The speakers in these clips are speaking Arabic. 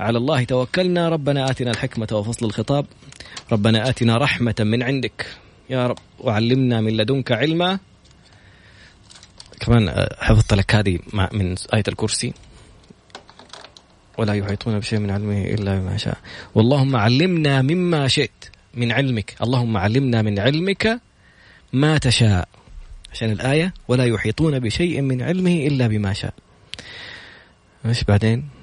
على الله توكلنا. ربنا آتنا الحكمة وفصل الخطاب. ربنا آتنا رحمة من عندك. يا رب وعلمنا من لدنك علما. كمان آه، حفظت لك هذه من آية الكرسي. ولا يحيطون بشيء من علمه إلا بما شاء. واللهم علمنا مما شئت من علمك. اللهم علمنا من علمك ما تشاء. عشان الآية ولا يحيطون بشيء من علمه إلا بما شاء. إيش بعدين.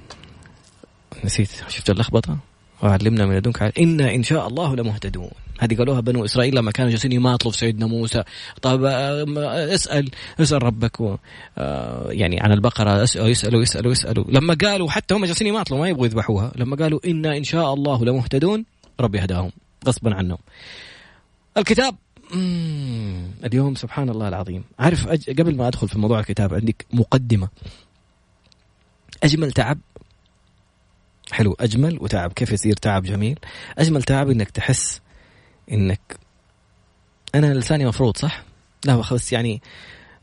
نسيت. شفت اللخبطة؟ وعلمنا من لدنك إنا إن شاء الله لمهتدون. هذه قالوها بنو إسرائيل لما كانوا جالسين يماطلوا في سيدنا موسى. طيب اسأل اسأل ربك. و آه، يعني عن البقرة يسألوا يسألوا يسألوا يسألوا لما قالوا حتى هم جالسين يماطلوا ما يبغوا يذبحوها. لما قالوا إنا إن شاء الله لمهتدون ربي هداهم. غصبا عنهم. الكتاب اليوم سبحان الله العظيم. عارف أج... قبل ما أدخل في موضوع الكتاب عندك مقدمة. أجمل تعب حلو. أجمل وتعب. كيف يصير تعب جميل؟ أجمل تعب إنك تحس إنك أنا لساني مفروض صح؟ لا بس يعني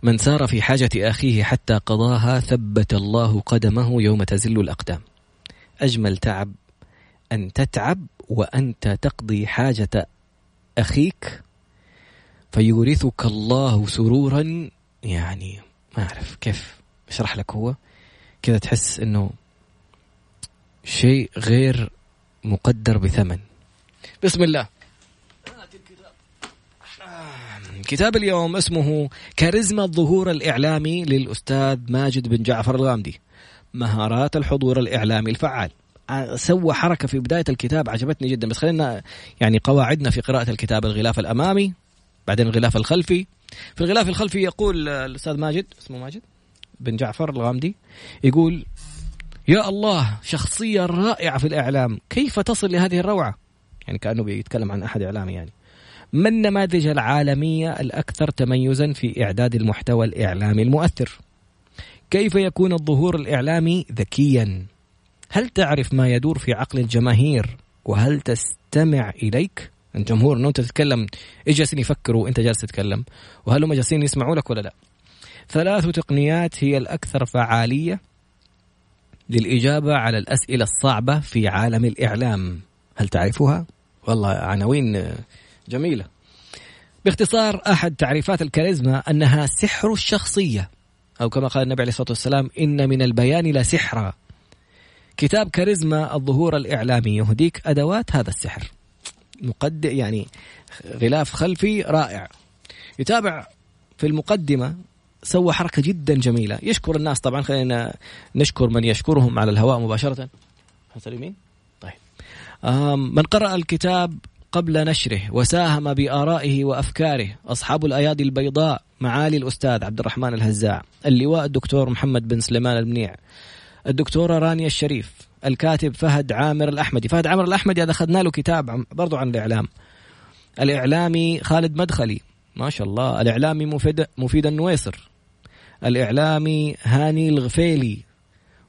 من سار في حاجة أخيه حتى قضاها ثبت الله قدمه يوم تزل الأقدام. أجمل تعب أن تتعب وأنت تقضي حاجة أخيك فيورثك الله سرورا. يعني ما أعرف كيف. أشرح لك هو. كذا تحس أنه شيء غير مقدر بثمن. بسم الله. كتاب اليوم اسمه كاريزما الظهور الإعلامي للأستاذ ماجد بن جعفر الغامدي. مهارات الحضور الإعلامي الفعال. سوى حركة في بداية الكتاب عجبتني جدا بس خلينا يعني قواعدنا في قراءة الكتاب الغلاف الأمامي بعدين الغلاف الخلفي. في الغلاف الخلفي يقول الأستاذ ماجد اسمه ماجد بن جعفر الغامدي يقول يا الله شخصية رائعة في الإعلام. كيف تصل لهذه الروعة؟ يعني كأنه بيتكلم عن أحد إعلامي يعني. ما النماذج العالمية الأكثر تميزا في إعداد المحتوى الإعلامي المؤثر؟ كيف يكون الظهور الإعلامي ذكيا؟ هل تعرف ما يدور في عقل الجماهير؟ وهل تستمع إليك؟ الجمهور إنه أنت تتكلم. إيش جالسين يفكروا وأنت جالس تتكلم. وهل هم جالسين يسمعوا لك ولا لا؟ ثلاث تقنيات هي الأكثر فعالية. للإجابة على الأسئلة الصعبة في عالم الإعلام. هل تعرفها والله عناوين جميلة. باختصار أحد تعريفات الكاريزما أنها سحر الشخصية أو كما قال النبي عليه الصلاة والسلام إن من البيان لسحرا كتاب كاريزما الظهور الإعلامي يهديك أدوات هذا السحر. مقدم يعني غلاف خلفي رائع. يتابع في المقدمة سوى حركة جدا جميلة. يشكر الناس طبعا. خلينا نشكر من يشكرهم على الهواء مباشرة. اليمين طيب. من قرأ الكتاب قبل نشره وساهم بآرائه وأفكاره أصحاب الأيادي البيضاء معالي الأستاذ عبد الرحمن الهزاع اللواء الدكتور محمد بن سليمان المنيع الدكتورة رانيا الشريف الكاتب فهد عامر الأحمدي. فهد عامر الأحمدي هذا أخذنا له كتاب برضو عن الإعلام. الإعلامي خالد مدخلي. ما شاء الله. الإعلامي مفيد, مفيد النويصر. الإعلامي هاني الغفيلي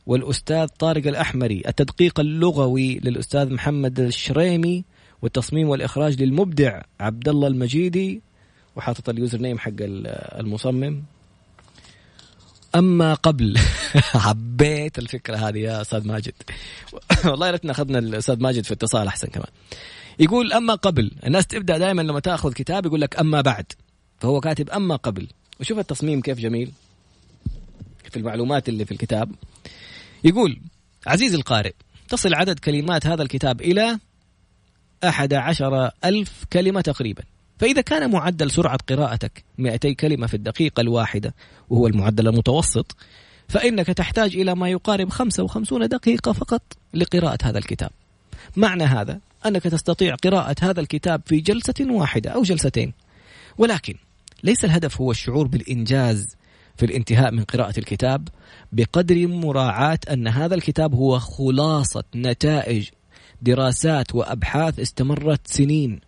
والأستاذ طارق الأحمري. التدقيق اللغوي للأستاذ محمد الشريمي والتصميم والإخراج للمبدع عبد الله المجيدي وحاطط ال user name حق المصمم. أما قبل حبيت الفكرة هذه يا أستاذ ماجد. والله ريتنا أخذنا الأستاذ ماجد في اتصال أحسن كمان. يقول أما قبل الناس تبدأ دائما لما تأخذ كتاب يقول لك أما بعد فهو كاتب أما قبل. وشوف التصميم كيف جميل. في المعلومات اللي في الكتاب يقول عزيزي القارئ تصل عدد كلمات هذا الكتاب إلى أحد عشر ألف كلمة تقريبا. فإذا كان معدل سرعة قراءتك 200 كلمة في الدقيقة الواحدة وهو المعدل المتوسط فإنك تحتاج إلى ما يقارب 55 دقيقة فقط لقراءة هذا الكتاب. معنى هذا أنك تستطيع قراءة هذا الكتاب في جلسة واحدة أو جلستين. ولكن ليس الهدف هو الشعور بالإنجاز في الانتهاء من قراءة الكتاب بقدر مراعاة أن هذا الكتاب هو خلاصة نتائج دراسات وأبحاث استمرت سنين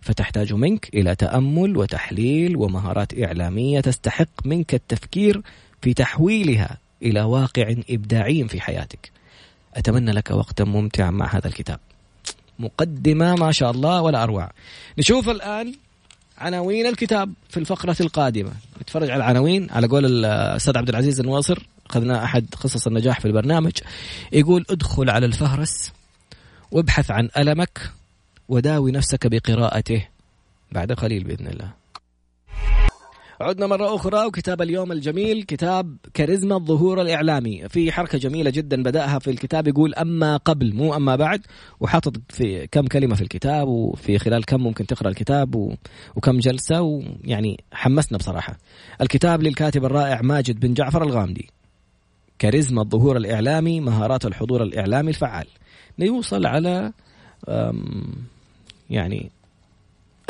فتحتاج منك إلى تأمل وتحليل ومهارات إعلامية تستحق منك التفكير في تحويلها إلى واقع إبداعي في حياتك. أتمنى لك وقتا ممتعا مع هذا الكتاب. مقدمة ما شاء الله ولا اروع. نشوف الآن عناوين الكتاب في الفقرة القادمة. نتفرج على العناوين. على قول الأستاذ عبد العزيز النواصر أخذنا أحد قصص النجاح في البرنامج. يقول ادخل على الفهرس وابحث عن ألمك وداوي نفسك بقراءته. بعد قليل بإذن الله. عدنا مرة أخرى وكتاب اليوم الجميل كتاب كاريزما الظهور الإعلامي. في حركة جميلة جدا بدأها في الكتاب يقول أما قبل مو أما بعد وحاطط في كم كلمة في الكتاب وفي خلال كم ممكن تقرأ الكتاب وكم جلسة ويعني حمسنا بصراحة. الكتاب للكاتب الرائع ماجد بن جعفر الغامدي. كاريزما الظهور الإعلامي مهارات الحضور الإعلامي الفعال. يوصل على يعني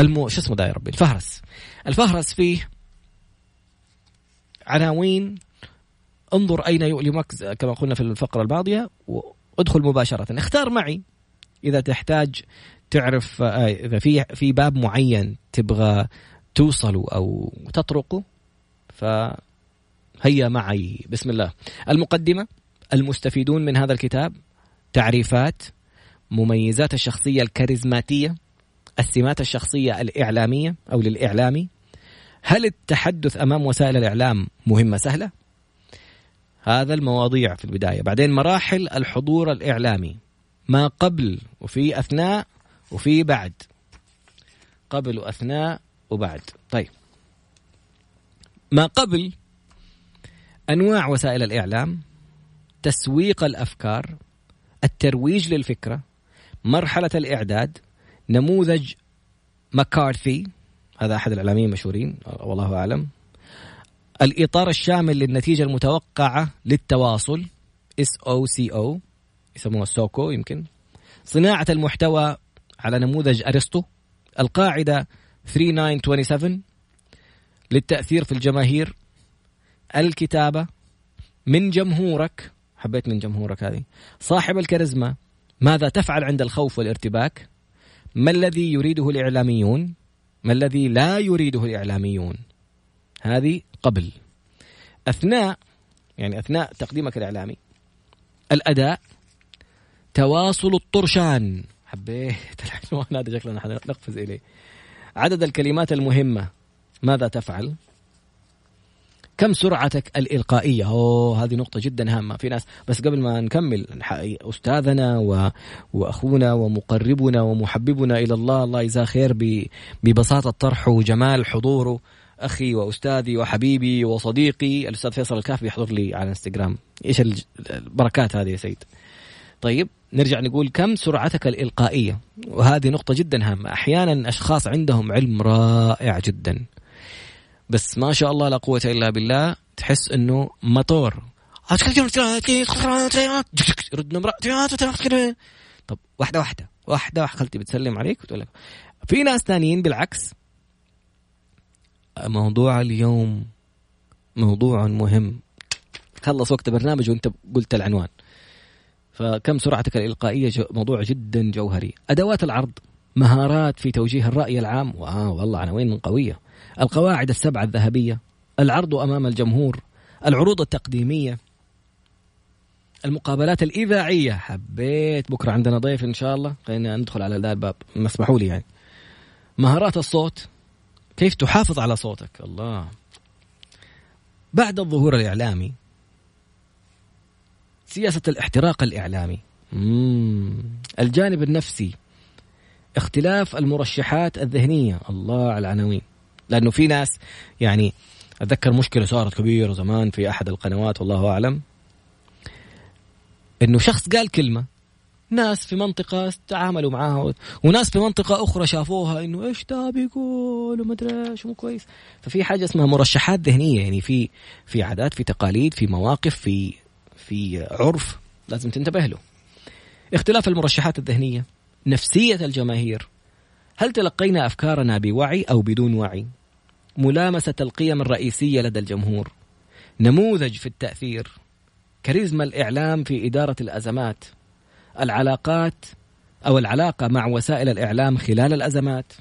المو شو اسمه ده يا ربي؟ الفهرس. الفهرس فيه عناوين انظر أين يؤلمك كما قلنا في الفقرة الماضية وادخل مباشرة. اختار معي. إذا تحتاج تعرف آه، إذا في في باب معين تبغى توصله أو تطرقه فهيا معي. بسم الله. المقدمة المستفيدون من هذا الكتاب تعريفات مميزات الشخصية الكاريزماتية السمات الشخصية الإعلامية أو للإعلامي هل التحدث أمام وسائل الإعلام مهمة سهلة؟ هذا المواضيع في البداية، بعدين مراحل الحضور الإعلامي ما قبل وفي أثناء وفي بعد. قبل واثناء وبعد. طيب. ما قبل أنواع وسائل الإعلام تسويق الأفكار الترويج للفكرة مرحلة الإعداد نموذج مكارثي هذا أحد الاعلاميين المشهورين والله أعلم. الإطار الشامل للنتيجة المتوقعة للتواصل S O C O يسموها SOCO يمكن. صناعة المحتوى على نموذج أرسطو. القاعدة 3927 للتأثير في الجماهير. الكتابة من جمهورك حبيت من جمهورك هذه. صاحب الكاريزما ماذا تفعل عند الخوف والارتباك؟ ما الذي يريده الإعلاميون؟ ما الذي لا يريده الإعلاميون؟ هذه قبل. أثناء يعني أثناء تقديمك الإعلامي الأداء تواصل الطرشان. حبيت العنوان هذا شكلنا نقفز إليه. عدد الكلمات المهمة ماذا تفعل؟ كم سرعتك الإلقائية؟ أوه هذه نقطة جدا هامة. في ناس بس قبل ما نكمل أستاذنا و... وأخونا ومقربنا ومحببنا إلى الله الله يجزاه خير ب... ببساطة طرحه وجمال حضوره. أخي وأستاذي وحبيبي وصديقي الأستاذ فيصل الكاف بيحضر لي على إنستغرام. إيش البركات هذه يا سيد؟ طيب نرجع نقول كم سرعتك الإلقائية؟ وهذه نقطة جدا هامة. أحيانا أشخاص عندهم علم رائع جدا. بس ما شاء الله لا قوة إلا بالله تحس إنه موتور رد نمرة طب واحدة واحدة واحدة خلتي بتسلم عليك وتقول لك. في ناس ثانيين بالعكس. موضوع اليوم موضوع مهم. خلص وقت البرنامج وانت قلت العنوان. فكم سرعتك الإلقائية؟ موضوع جدا جوهري. أدوات العرض مهارات في توجيه الرأي العام. واو والله عناوين قوية. القواعد السبعة الذهبية العرض أمام الجمهور العروض التقديمية المقابلات الإذاعية. حبيت بكرة عندنا ضيف إن شاء الله. خلينا ندخل على ذا الباب ما اسمحوا لي يعني. مهارات الصوت. كيف تحافظ على صوتك؟ الله. بعد الظهور الإعلامي سياسة الاحتراق الإعلامي. مم. الجانب النفسي. اختلاف المرشحات الذهنية. الله على العناوين لأنه في ناس يعني أتذكر مشكلة صارت كبيرة زمان في أحد القنوات والله أعلم إنه شخص قال كلمة ناس في منطقة تعاملوا معاها وناس في منطقة أخرى شافوها إنه إيش ده بيقول وما أدري إيش مو كويس. ففي حاجة اسمها مرشحات ذهنية يعني في في عادات في تقاليد في مواقف في في عرف لازم تنتبه له. اختلاف المرشحات الذهنية نفسية الجماهير هل تلقينا أفكارنا بوعي أو بدون وعي؟ ملامسة القيم الرئيسية لدى الجمهور نموذج في التأثير كاريزما الإعلام في إدارة الأزمات العلاقات أو العلاقة مع وسائل الإعلام خلال الأزمات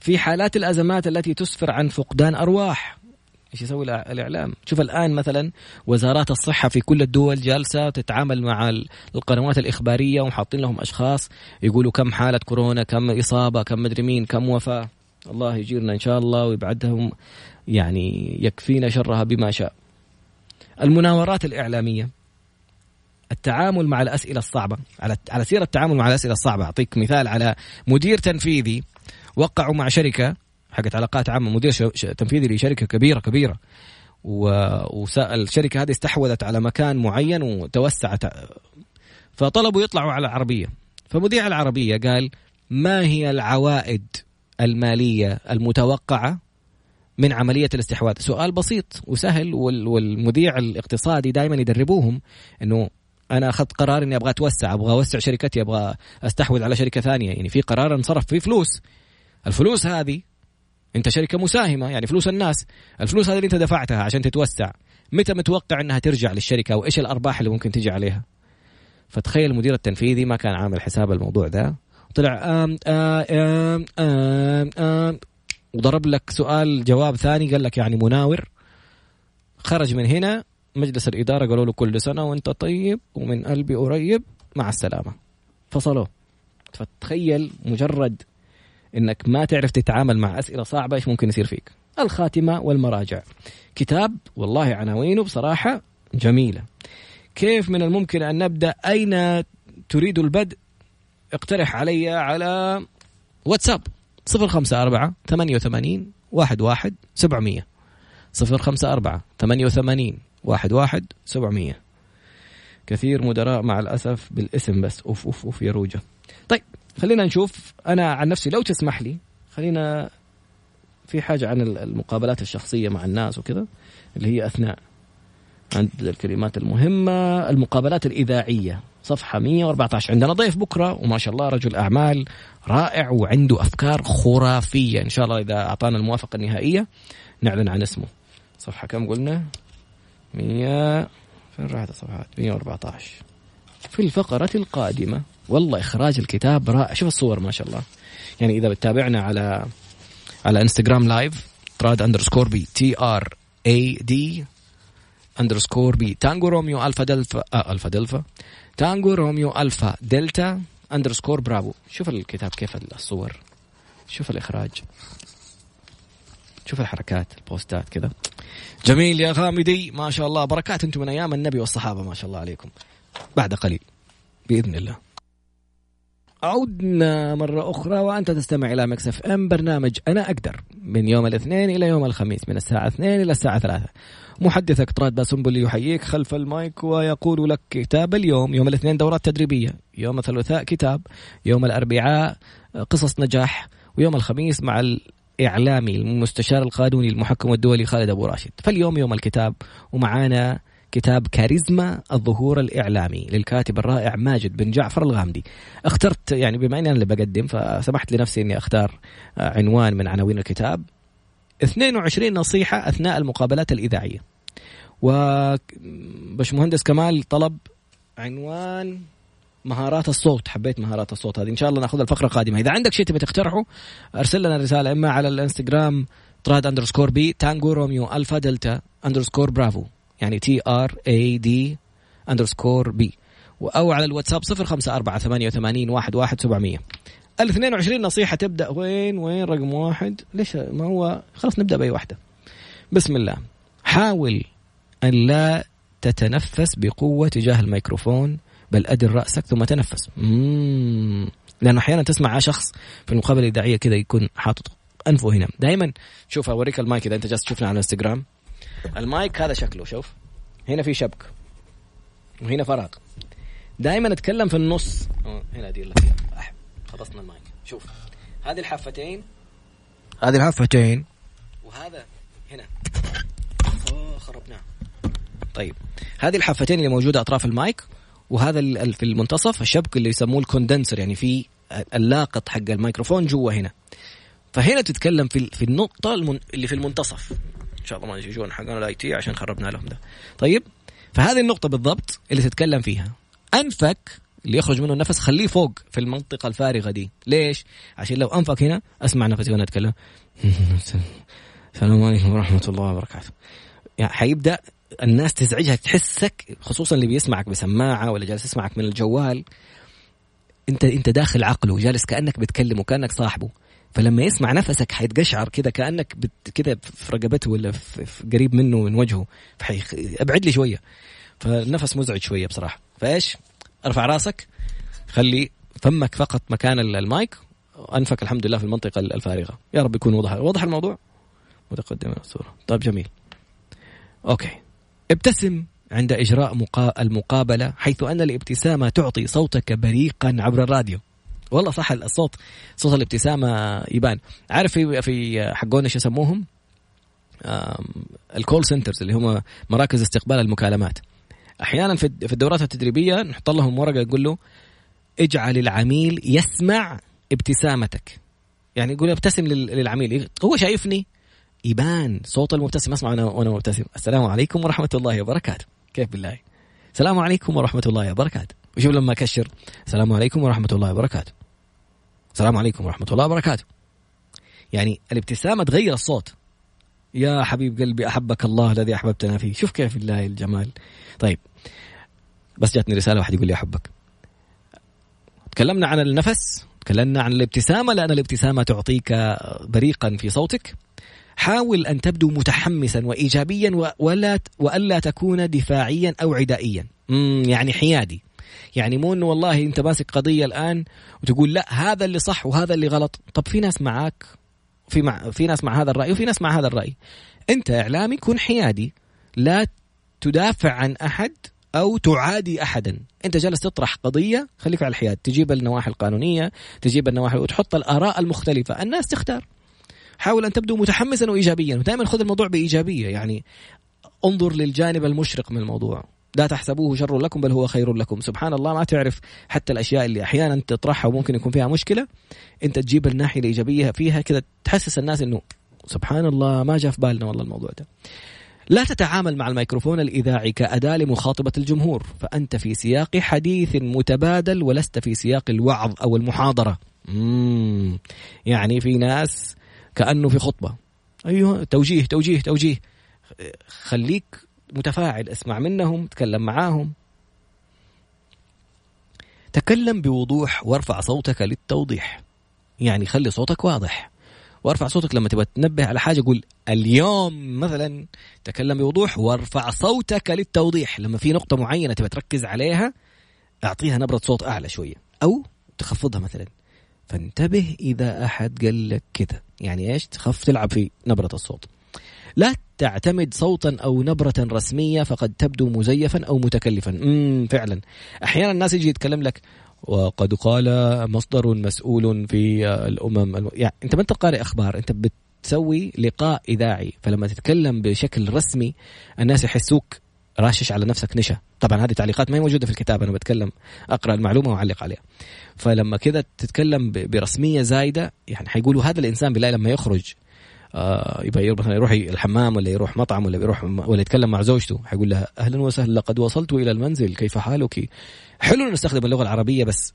في حالات الأزمات التي تسفر عن فقدان أرواح إيش يسوي الإعلام؟ شوف الآن مثلا وزارات الصحة في كل الدول جالسة تتعامل مع القنوات الإخبارية وحاطين لهم أشخاص يقولوا كم حالة كورونا، كم إصابة، كم مدري مين، كم وفاة. الله يجيرنا إن شاء الله ويبعدهم يعني يكفينا شرها بما شاء. المناورات الإعلامية التعامل مع الأسئلة الصعبة على على سيرة التعامل مع الأسئلة الصعبة أعطيك مثال على مدير تنفيذي وقعوا مع شركة حقت علاقات عامة مدير تنفيذي لشركة كبيرة كبيرة والشركة هذه استحوذت على مكان معين وتوسعت فطلبوا يطلعوا على العربية فمذيع العربية قال ما هي العوائد المالية المتوقعة من عملية الاستحواذ. سؤال بسيط وسهل والمذيع الاقتصادي دائما يدربوهم إنه أنا أخذت قرار إني أبغى أتوسع أبغى أوسع شركتي أبغى أستحوذ على شركة ثانية. يعني في قرار انصرف فيه فلوس. الفلوس هذه أنت شركة مساهمة يعني فلوس الناس. الفلوس هذه اللي أنت دفعتها عشان تتوسع. متى متوقع إنها ترجع للشركة؟ وإيش الأرباح اللي ممكن تجي عليها؟ فتخيل المدير التنفيذي ما كان عامل حساب الموضوع ده. طلع آم آم آم آم آم. وضرب لك سؤال جواب ثاني قال لك يعني مناور. خرج من هنا مجلس الإدارة قالوا له كل سنة وأنت طيب ومن قلبي قريب. مع السلامة. فصلوه فتخيل مجرد إنك ما تعرف تتعامل مع أسئلة صعبة إيش ممكن يصير فيك. الخاتمة والمراجع. كتاب والله عناوينه بصراحة جميلة. كيف من الممكن أن نبدأ؟ أين تريد البدء؟ اقترح علي على واتساب صفر خمسة أربعة ثمانية وثمانين واحد واحد سبعمية. صفر خمسة أربعة ثمانية وثمانين واحد واحد سبعمية. كثير مدراء مع الأسف بالاسم بس. أوف أوف أوف يا روجة. طيب خلينا نشوف. أنا عن نفسي لو تسمح لي خلينا في حاجة عن المقابلات الشخصية مع الناس وكذا اللي هي أثناء عند الكلمات المهمة المقابلات الإذاعية. صفحة 114 عندنا ضيف بكرة وما شاء الله رجل أعمال رائع وعنده أفكار خرافية. إن شاء الله إذا أعطانا الموافقة النهائية نعلن عن اسمه. صفحة كم قلنا؟ 100 فين راحت الصفحات؟ 114 في الفقرة القادمة والله إخراج الكتاب رائع. شوف الصور ما شاء الله. يعني إذا بتتابعنا على على إنستغرام live طراد underscore B T R A D underscore B. Tango Romeo Alpha Delfa آه Alpha Delfa. Tango Romeo Alpha Delta underscore Bravo. شوف الكتاب كيف الصور. شوف الإخراج. شوف الحركات البوستات كذا. جميل يا غامدي. ما شاء الله. بركات أنتم من أيام النبي والصحابة ما شاء الله عليكم. بعد قليل. بإذن الله. عدنا مرة أخرى وأنت تستمع إلى Mix FM برنامج أنا أقدر. من يوم الاثنين إلى يوم الخميس من الساعة 2 إلى الساعة 3 محدثك طراد باسنبل يحييك خلف المايك ويقول لك كتاب اليوم يوم الاثنين دورات تدريبية يوم الثلاثاء كتاب يوم الأربعاء قصص نجاح ويوم الخميس مع الإعلامي المستشار القانوني المحكم الدولي خالد أبو راشد. فاليوم يوم الكتاب ومعانا كتاب كاريزما الظهور الإعلامي للكاتب الرائع ماجد بن جعفر الغامدي. اخترت يعني بما أني أنا اللي بقدم فسمحت لنفسي أني أختار عنوان من عناوين الكتاب. 22 نصيحة أثناء المقابلات الإذاعية. وبشمهندس كمال طلب عنوان مهارات الصوت. حبيت مهارات الصوت هذه. إن شاء الله ناخذها الفقرة القادمة. إذا عندك شيء تبي تقترحه أرسل لنا رسالة إما على الإنستغرام طراد underscore B Tango Romeo Alpha Delta underscore Bravo. يعني T R A D underscore B. أو على الواتساب 054 88 11 700 ال 22 نصيحة تبدأ. وين وين رقم واحد؟ ليش؟ ما هو خلاص نبدأ بأي واحدة. بسم الله. حاول أن لا تتنفس بقوة تجاه الميكروفون بل أدر رأسك ثم تنفس. مم. لأنه أحيانا تسمع شخص في المقابلة الإذاعية كذا يكون حاطط أنفه هنا. دائما شوف أوريك المايك إذا أنت جالس تشوفنا على الانستغرام المايك هذا شكله شوف. هنا في شبك. وهنا فراغ. دائما أتكلم في النص. هنا دي لك خلصنا المايك. شوف. هذه الحافتين. هذه الحافتين. وهذا هنا. خربناه. طيب. هذه الحافتين اللي موجودة أطراف المايك وهذا في المنتصف الشبك اللي يسموه ال condenser يعني في اللاقط حق الميكروفون جوا هنا. فهنا تتكلم في في النقطة اللي في المنتصف. إن شاء الله ما يجون حقنا ال IT عشان خربنا لهم ده. طيب. فهذه النقطة بالضبط اللي تتكلم فيها. أنفك اللي يخرج منه النفس خليه فوق في المنطقة الفارغة دي. ليش؟ عشان لو أنفك هنا أسمع نفسي وأنا أتكلم. السلام عليكم ورحمة الله وبركاته. يعني حيبدأ الناس تزعجها تحسك خصوصا اللي بيسمعك بسماعة ولا جالس يسمعك من الجوال. انت انت داخل عقله جالس كأنك بتكلمه كأنك صاحبه. فلما يسمع نفسك حيتقشعر كذا كأنك كذا في رقبته ولا في قريب منه من وجهه. أبعد لي شوية. فالنفس مزعج شوية بصراحة. فإيش؟ ارفع راسك. خلي فمك فقط مكان المايك. أنفك الحمد لله في المنطقة الفارغة. يا رب يكون وضح وضح الموضوع. متقدم الصورة. طيب جميل. okay. ابتسم عند إجراء المقابلة حيث أن الابتسامة تعطي صوتك بريقا عبر الراديو. والله صح الصوت صوت الابتسامة يبان. عارف في في حقون إيش يسموهم؟ ال call centers اللي هم مراكز استقبال المكالمات. أحيانا في الدورات التدريبية نحط لهم ورقة يقول له اجعل العميل يسمع ابتسامتك. يعني يقول ابتسم للعميل. هو شايفني يبان صوت المبتسم أسمع أنا وأنا مبتسم. السلام عليكم ورحمة الله وبركاته. كيف بالله؟ السلام عليكم ورحمة الله وبركاته. وشوف لما أكشر؟ السلام عليكم ورحمة الله وبركاته. السلام عليكم ورحمة الله وبركاته. يعني الابتسامة تغير الصوت. يا حبيب قلبي أحبك الله الذي أحببتنا فيه. شوف كيف الله الجمال. طيب بس جاتني رسالة واحد يقول لي أحبك. تكلمنا عن النفس تكلمنا عن الابتسامة لأن الابتسامة تعطيك بريقا في صوتك. حاول أن تبدو متحمسا وايجابيا ولا وألا تكون دفاعيا أو عدائيا. يعني حيادي. يعني مو إنه والله أنت ماسك قضية الآن وتقول لا هذا اللي صح وهذا اللي غلط. طب في ناس معاك؟ في مع في ناس مع هذا الرأي وفي ناس مع هذا الرأي. أنت إعلامي كن حيادي. لا تدافع عن أحد أو تعادي احدا. أنت جالس تطرح قضية خليك على الحياد. تجيب النواحي القانونية تجيب النواحي وتحط الآراء المختلفة. الناس تختار. حاول أن تبدو متحمسا وايجابيا. ودائما خذ الموضوع بإيجابية. يعني انظر للجانب المشرق من الموضوع. لا تحسبوه شر لكم بل هو خير لكم. سبحان الله ما تعرف حتى الأشياء اللي أحيانا تطرحها وممكن يكون فيها مشكلة. أنت تجيب الناحية الإيجابية فيها كذا تحسس الناس إنه سبحان الله ما جاء في بالنا والله الموضوع ده. لا تتعامل مع الميكروفون الإذاعي كأداة لمخاطبة الجمهور. فأنت في سياق حديث متبادل ولست في سياق الوعظ أو المحاضرة. مم. يعني في ناس كأنه في خطبة. أيوه. توجيه توجيه توجيه. خليك متفاعل اسمع منهم تكلم معاهم. تكلم بوضوح وارفع صوتك للتوضيح. يعني خلي صوتك واضح. وارفع صوتك لما تبغى تنبه على حاجة قول اليوم مثلا تكلم بوضوح وارفع صوتك للتوضيح. لما في نقطة معينة تبغى تركز عليها أعطيها نبرة صوت أعلى شوية. أو تخفضها مثلا. فانتبه إذا أحد قال لك كذا يعني إيش؟ تخف تلعب في نبرة الصوت. لا تعتمد صوتا أو نبرة رسمية فقد تبدو مزيفا أو متكلفا. امم فعلا. أحيانا الناس يجي يتكلم لك وقد قال مصدر مسؤول في الأمم الم... يعني أنت ما انت قارئ أخبار؟ أنت بتسوي لقاء إذاعي. فلما تتكلم بشكل رسمي الناس يحسوك راشش على نفسك نشا. طبعا هذه تعليقات ما هي موجودة في الكتاب أنا بتكلم أقرأ المعلومة وأعلق عليها. فلما كذا تتكلم برسمية زايدة يعني حيقولوا هذا الإنسان بالله لما يخرج آه يبغى مثلا يروح الحمام ولا يروح مطعم ولا يروح ولا يتكلم مع زوجته حيقول لها أهلا وسهلا لقد وصلت إلى المنزل كيف حالك؟ حلو نستخدم اللغة العربية بس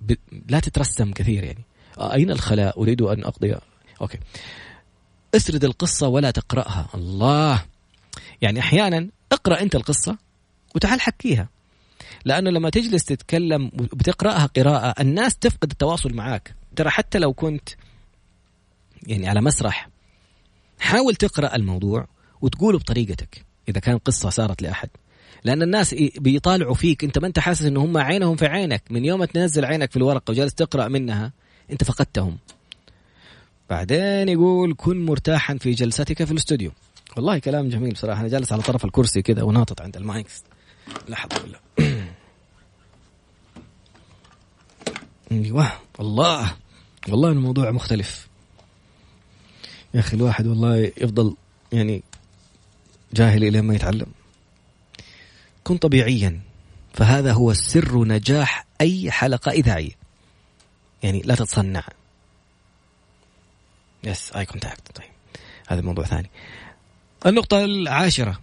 ب... لا تترسم كثير يعني. آه أين الخلاء؟ أريد أن اقضي أوكي. اسرد القصة ولا تقرأها. الله! يعني أحيانا اقرأ أنت القصة وتعال حكيها. لأنه لما تجلس تتكلم بتقراها قراءة الناس تفقد التواصل معك ترى حتى لو كنت يعني على مسرح حاول تقرأ الموضوع وتقوله بطريقتك إذا كان قصة صارت لأحد. لأن الناس بيطالعوا فيك أنت ما أنت حاسس إن هم عينهم في عينك. من يوم تنزل عينك في الورقة وجالس تقرأ منها أنت فقدتهم. بعدين يقول كن مرتاحا في جلستك في الاستوديو. والله كلام جميل بصراحة. أنا جالس على طرف الكرسي كذا وناطط عند المايكس. لحظه بالله. أيوه الله والله الموضوع مختلف. يا أخي الواحد والله يفضل يعني جاهل إلى ما يتعلم. كن طبيعيا فهذا هو سر نجاح أي حلقة إذاعية. يعني لا تتصنع. يس eye contact طيب هذا موضوع ثاني. النقطة العاشرة.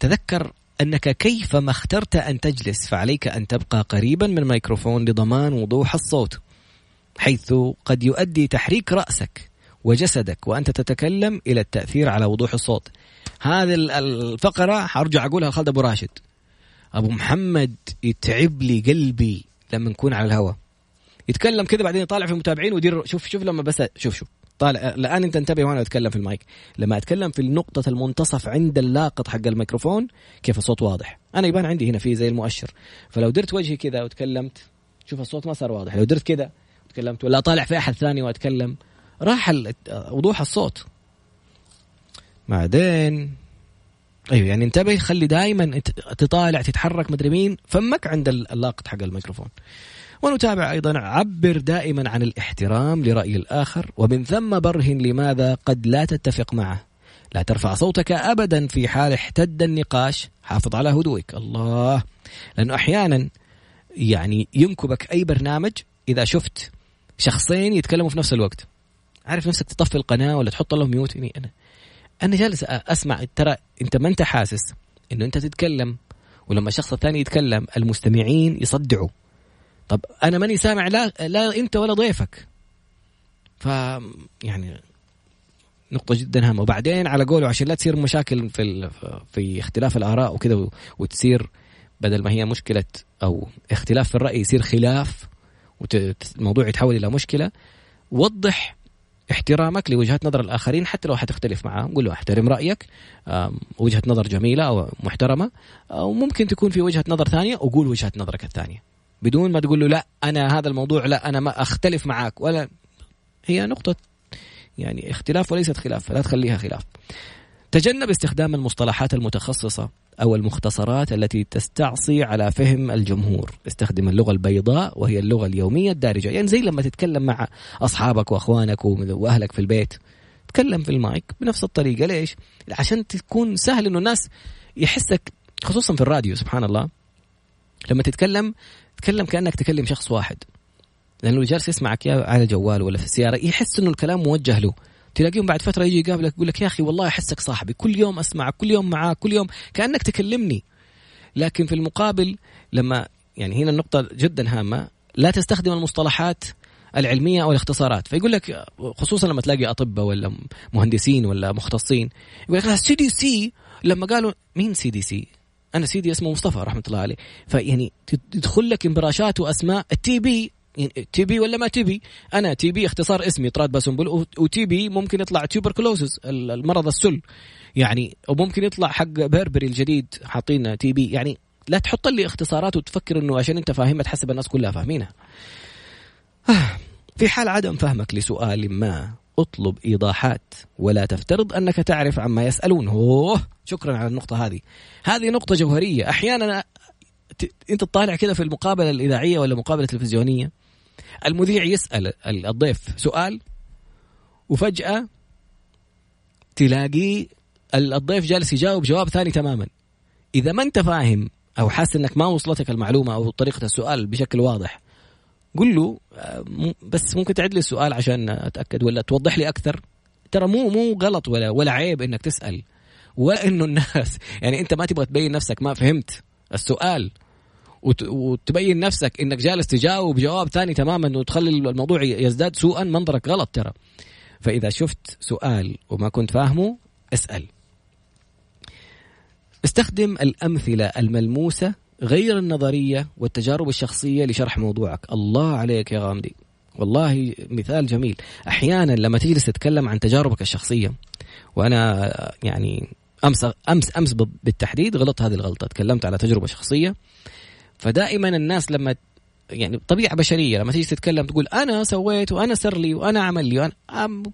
تذكر أنك كيفما اخترت أن تجلس فعليك أن تبقى قريبا من الميكروفون لضمان وضوح الصوت حيث قد يؤدي تحريك رأسك وجسدك وأنت تتكلم إلى التأثير على وضوح الصوت. هذه الفقرة حرجع أقولها لخالد أبو راشد. أبو محمد يتعب لي قلبي لما نكون على الهواء. يتكلم كذا بعدين يطالع في المتابعين ويدير شوف شوف لما بس شوف شوف. طالع الآن أنت انتبه وأنا أتكلم في المايك. لما أتكلم في نقطة المنتصف عند اللاقط حق الميكروفون كيف الصوت واضح؟ أنا يبان عندي هنا في زي المؤشر. فلو درت وجهي كذا وتكلمت شوف الصوت ما صار واضح. لو درت كذا وتكلمت ولا طالع في أحد ثاني وأتكلم راح وضوح الصوت. بعدين أيوه يعني انتبه خلي دائما تطالع تتحرك مدري مين فمك عند اللاقط حق الميكروفون. ونتابع أيضا عبر دائما عن الاحترام لرأي الآخر ومن ثم برهن لماذا قد لا تتفق معه. لا ترفع صوتك ابدا في حال احتد النقاش. حافظ على هدوءك الله. لأنه أحيانا يعني ينكبك أي برنامج إذا شفت شخصين يتكلموا في نفس الوقت. عارف نفسك تطفي القناة ولا تحط لهم ميوت؟ يعني أنا. أنا جالس أسمع. ترى أنت ما أنت حاسس إنه أنت تتكلم ولما الشخص الثاني يتكلم المستمعين يصدعوا. طب أنا ماني سامع لا لا أنت ولا ضيفك. ف يعني نقطة جدا هامة. وبعدين على قوله عشان لا تصير مشاكل في في اختلاف الآراء وكذا وتصير بدل ما هي مشكلة أو اختلاف في الرأي يصير خلاف والموضوع يتحول إلى مشكلة وضح احترامك لوجهات نظر الآخرين حتى لو حتختلف معاهم. قول له احترم رأيك وجهة نظر جميلة أو محترمة أو ممكن تكون في وجهة نظر ثانية وقول وجهة نظرك الثانية. بدون ما تقول له لا أنا هذا الموضوع لا أنا ما أختلف معك ولا هي نقطة يعني اختلاف وليست خلاف فلا تخليها خلاف. تجنب استخدام المصطلحات المتخصصة أو المختصرات التي تستعصي على فهم الجمهور. استخدم اللغة البيضاء وهي اللغة اليومية الدارجة. يعني زي لما تتكلم مع أصحابك وأخوانك وأهلك في البيت. تكلم في المايك بنفس الطريقة. ليش؟ عشان تكون سهل إنه الناس يحسك خصوصا في الراديو سبحان الله. لما تتكلم تكلم كأنك تكلم شخص واحد. لأنه جالس يسمعك يا على جوال ولا في السيارة يحس إنه الكلام موجه له. تلاقيهم بعد فترة يجي يقابلك يقول لك يا أخي والله أحسك صاحبي كل يوم أسمعك كل يوم معاك كل يوم كأنك تكلمني. لكن في المقابل لما يعني هنا النقطة جدا هامة لا تستخدم المصطلحات العلمية أو الاختصارات. فيقول لك خصوصا لما تلاقي أطباء ولا مهندسين ولا مختصين يقول لك CDC لما قالوا مين CDC أنا سيدي اسمه مصطفى رحمة الله عليه. فيعني تدخل لك abbreviationات وأسماء ال TB يعني TB ولا ما TB؟ أنا TB اختصار اسمي طراد باسنبل و TB ممكن يطلع tuberculosis المرض السل. يعني وممكن يطلع حق Burberry الجديد حاطين TB. يعني لا تحط لي اختصارات وتفكر إنه عشان أنت فاهمها تحسب الناس كلها فاهمينها. في حال عدم فهمك لسؤال ما اطلب ايضاحات. ولا تفترض أنك تعرف عما يسألون. أوه شكرا على النقطة هذه. هذه نقطة جوهرية. أحيانا أنت تطالع كذا في المقابلة الإذاعية ولا مقابلة تلفزيونية. المذيع يسأل الضيف سؤال وفجأة تلاقيه الضيف جالس يجاوب جواب ثاني تماما. إذا ما أنت فاهم أو حاسس إنك ما وصلتك المعلومة أو طريقة السؤال بشكل واضح قل له آه، بس ممكن تعد لي السؤال عشان أتأكد ولا توضح لي أكثر؟ ترى مو مو غلط ولا ولا عيب إنك تسأل. ولا انه الناس يعني أنت ما تبغى تبين نفسك ما فهمت السؤال. وتبين نفسك إنك جالس تجاوب جواب ثاني تماما وتخلي الموضوع يزداد سوءا منظرك غلط ترى. فإذا شفت سؤال وما كنت فاهمه اسأل. استخدم الأمثلة الملموسة غير النظرية والتجارب الشخصية لشرح موضوعك. الله عليك يا غامدي. والله مثال جميل. أحيانا لما تجلس تتكلم عن تجاربك الشخصية وأنا يعني أمس أمس أمس بالتحديد غلطت هذه الغلطة. تكلمت على تجربة شخصية. فدائما الناس لما يعني طبيعة بشرية لما تيجي تتكلم تقول أنا سويت وأنا سر لي وأنا عمل لي وأنا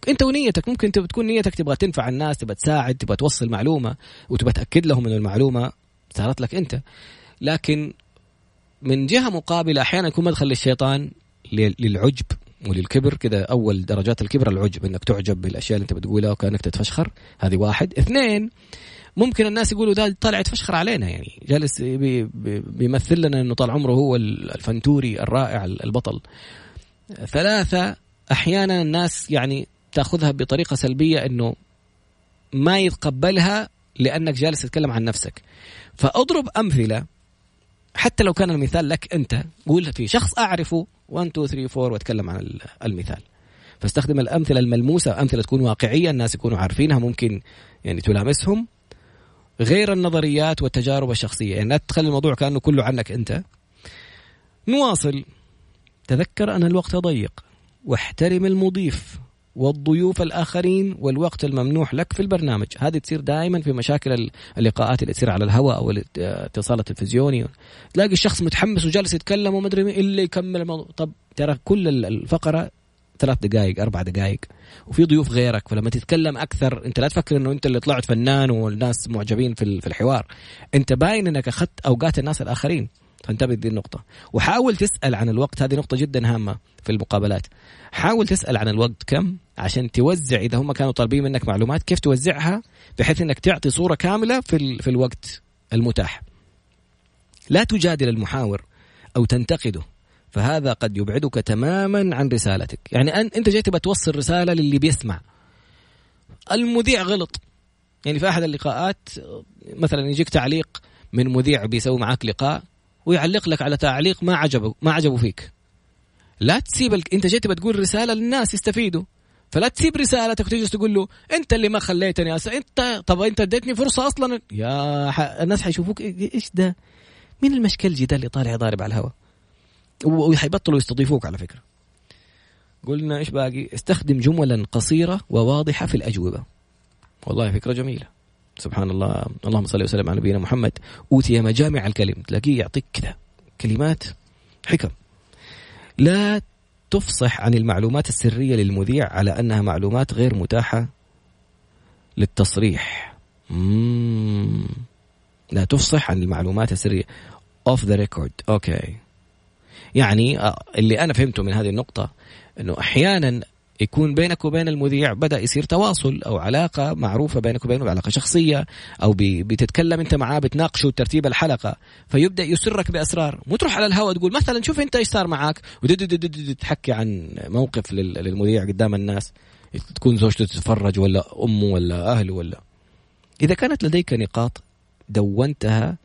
أنت ونيتك ممكن تكون نيتك تبغى تنفع الناس تبغى تساعد تبغى توصل معلومة وتبغى تأكد لهم إنه المعلومة صارت لك أنت. لكن من جهة مقابلة أحيانا يكون مدخل للشيطان للعجب وللكبر. كذا أول درجات الكبر العجب إنك تعجب بالأشياء اللي أنت بتقولها وكأنك تتفشخر. هذه واحد. اثنين ممكن الناس يقولوا ده طالع يتفشخر علينا يعني جالس بي بي بيمثل لنا إنه طال عمره هو الفنتوري الرائع البطل. ثلاثة أحيانا الناس يعني تأخذها بطريقة سلبية إنه ما يتقبلها لأنك جالس تتكلم عن نفسك. فأضرب أمثلة. حتى لو كان المثال لك أنت قول في شخص أعرفه 1 2 3 4 وأتكلم عن المثال. فاستخدم الأمثلة الملموسة أمثلة تكون واقعية الناس يكونوا عارفينها ممكن يعني تلامسهم. غير النظريات والتجارب الشخصية يعني لا تخلي الموضوع كأنه كله عنك أنت. نواصل. تذكر أن الوقت ضيق. واحترم المضيف. والضيوف الآخرين والوقت الممنوح لك في البرنامج. هذه تصير دائما في مشاكل اللقاءات اللي تصير على الهواء أو الاتصال التلفزيوني. تلاقي الشخص متحمس وجالس يتكلم وما أدري إلا يكمل الموضوع. طب ترى كل الفقرة ثلاث دقائق أربع دقائق وفي ضيوف غيرك. فلما تتكلم أكثر أنت لا تفكر إنه أنت اللي طلعت فنان والناس معجبين في الحوار. أنت باين إنك أخذت أوقات الناس الآخرين. فانتبه دي النقطة. وحاول تسأل عن الوقت هذه نقطة جدا هامة في المقابلات. حاول تسأل عن الوقت كم عشان توزع إذا هم كانوا طالبين منك معلومات كيف توزعها بحيث أنك تعطي صورة كاملة في, في الوقت المتاح. لا تجادل المحاور أو تنتقده فهذا قد يبعدك تماما عن رسالتك. يعني أنت جاي تبى توصل رسالة للي بيسمع. المذيع غلط. يعني في أحد اللقاءات مثلا يجيك تعليق من مذيع بيسوي معاك لقاء ويعلق لك على تعليق ما عجبه ما عجبه فيك. لا تسيب ال... انت جيت بتقول رسالة للناس يستفيدوا. فلا تسيب رسالتك وتجلس تقول له انت اللي ما خليتني أس... انت طب انت اديتني فرصة أصلا؟ يا ح... الناس حيشوفوك إيش ده؟ مين المشكل الجدال اللي طالع ضارب على الهواء؟ وحيبطلوا يستضيفوك على فكرة. قلنا إيش باقي؟ استخدم جملا قصيرة وواضحة في الأجوبة. والله فكرة جميلة. سبحان الله. اللهم صل وسلم على نبينا محمد. أوتي مجامع الكلم. تلاقيه يعطيك كذا كلمات حكم. لا تفصح عن المعلومات السرية للمذيع على أنها معلومات غير متاحة للتصريح. مم. لا تفصح عن المعلومات السرية. off the record okay يعني آه، اللي أنا فهمته من هذه النقطة إنه أحيانا يكون بينك وبين المذيع بدأ يصير تواصل أو علاقة معروفة بينك وبينه علاقه شخصية أو بتتكلم أنت معاه بتناقشوا ترتيب الحلقة فيبدأ يسرك بأسرار. مو تروح على الهواء تقول مثلا شوف أنت إيش صار معك تحكي عن موقف للمذيع قدام الناس. تكون زوجته تتفرج ولا أمه ولا أهله ولا. إذا كانت لديك نقاط دونتها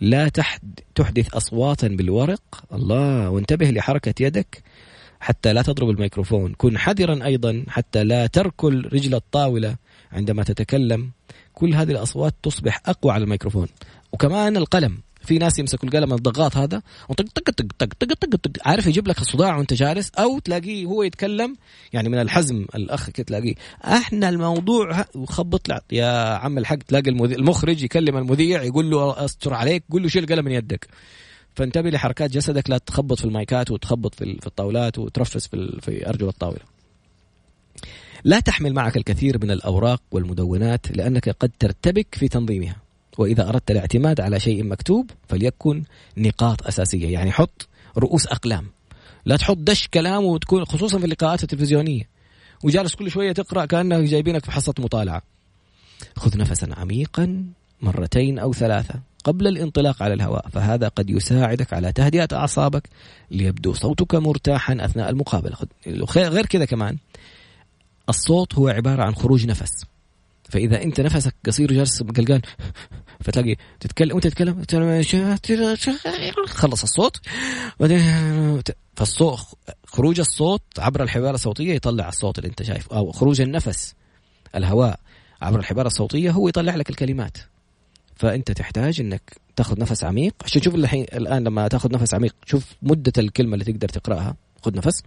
لا تحدث اصواتا بالورق الله وانتبه لحركة يدك حتى لا تضرب الميكروفون. كن حذرا أيضا حتى لا تركل رجل الطاولة عندما تتكلم. كل هذه الأصوات تصبح أقوى على الميكروفون. وكمان القلم. في ناس يمسكوا القلم الضغاط هذا وطق طق طق طق طق طق طق عارف يجيب لك الصداع وانت جالس أو تلاقيه هو يتكلم. يعني من الحزم الأخ كده تلاقيه. أحنا الموضوع وخبط. يا عم الحق تلاقي المخرج يكلم المذيع يقول له أستر عليك قول له شيل القلم من يدك. فانتبه لحركات جسدك لا تخبط في المايكات وتخبط في الطاولات وترفس في أرجل الطاولة. لا تحمل معك الكثير من الأوراق والمدونات لأنك قد ترتبك في تنظيمها. وإذا أردت الاعتماد على شيء مكتوب فليكن نقاط أساسية، يعني حط رؤوس أقلام. لا تحط دش كلام وتكون خصوصا في اللقاءات التلفزيونية. وجالس كل شوية تقرأ كانك جايبينك في حصة مطالعة. خذ نفسا عميقا مرتين أو ثلاثة قبل الانطلاق على الهواء فهذا قد يساعدك على تهدئة أعصابك ليبدو صوتك مرتاحا أثناء المقابلة. غير كذا كمان الصوت هو عبارة عن خروج نفس. فإذا أنت نفسك قصير جالس قلقان فتلاقي تتكلم وأنت تتكلم خلص الصوت. فالصوت خروج الصوت عبر الحبال الصوتية يطلع الصوت اللي أنت شايفه أو خروج النفس الهواء عبر الحبال الصوتية هو يطلع لك الكلمات. فأنت تحتاج إنك تاخذ نفس عميق. عشان تشوف الحين الآن لما تاخذ نفس عميق شوف مدة الكلمة اللي تقدر تقرأها. خذ نفس.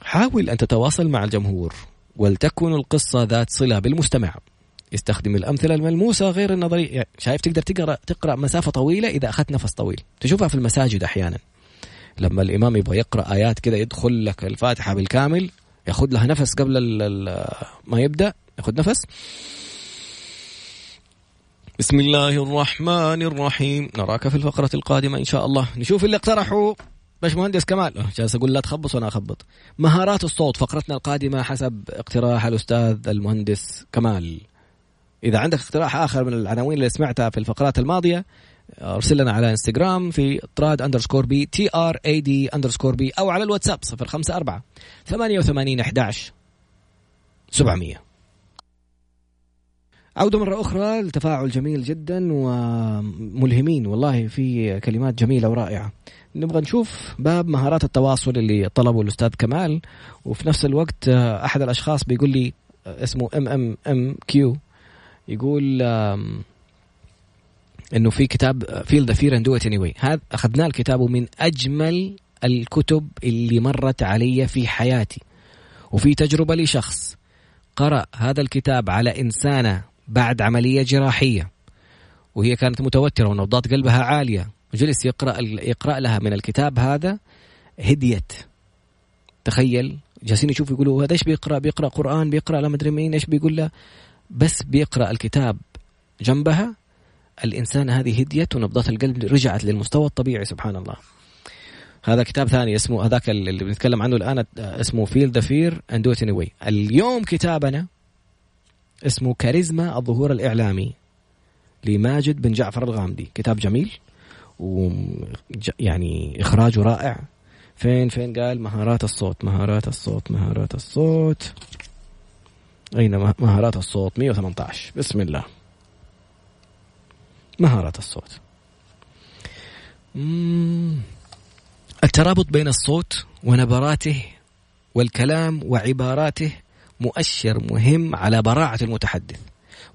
حاول أن تتواصل مع الجمهور ولتكن القصة ذات صلة بالمستمع. استخدم الأمثلة الملموسة غير النظرية. يعني شايف تقدر تقرا تقرأ مسافة طويلة إذا أخذت نفس طويل. تشوفها في المساجد أحيانا. لما الإمام يبغى يقرأ آيات كذا يدخل لك الفاتحة بالكامل ياخذ لها نفس قبل ما يبدأ ياخذ نفس. بسم الله الرحمن الرحيم. نراك في الفقرة القادمة إن شاء الله. نشوف اللي اقترحوا باش مهندس كمال. أه، جالس أقول لا تخبص وأنا أخبط. مهارات الصوت. فقرتنا القادمة حسب اقتراح الأستاذ المهندس كمال. إذا عندك اقتراح آخر من العناوين اللي سمعتها في الفقرات الماضية أرسل لنا على إنستغرام في طراد underscore B T R A D underscore B أو على الواتساب 054 88 11 700 عودة مرة أخرى التفاعل جميل جدا وملهمين والله في كلمات جميلة ورائعة. نبغى نشوف باب مهارات التواصل اللي طلبه الأستاذ كمال وفي نفس الوقت أحد الأشخاص بيقول لي اسمه MMMQ يقول إنه في كتاب feel the fear and do it ... why هذا أخذناه الكتاب من أجمل الكتب اللي مرت علي في حياتي. وفي تجربة لشخص قرأ هذا الكتاب على إنسانة بعد عملية جراحية وهي كانت متوترة ونبضات قلبها عالية. وجلس يقرأ يقرأ لها من الكتاب هذا هديت تخيل جالسين يشوفوا يقولوا هذا إيش بيقرأ؟ بيقرأ قرآن بيقرأ لا مدري مين إيش بيقول له؟ بس بيقرأ الكتاب جنبها. الإنسان هذه هديت ونبضات القلب رجعت للمستوى الطبيعي سبحان الله. هذا كتاب ثاني اسمه هذاك اللي بنتكلم عنه الآن اسمه feel the fear and do why اليوم كتابنا اسمه كاريزما الظهور الإعلامي لماجد بن جعفر الغامدي. كتاب جميل ويعني إخراجه رائع. فين فين قال؟ مهارات الصوت مهارات الصوت مهارات الصوت. أين مهارات الصوت؟ 118 بسم الله. مهارات الصوت. الترابط بين الصوت ونبراته والكلام وعباراته مؤشر مهم على براعة المتحدث.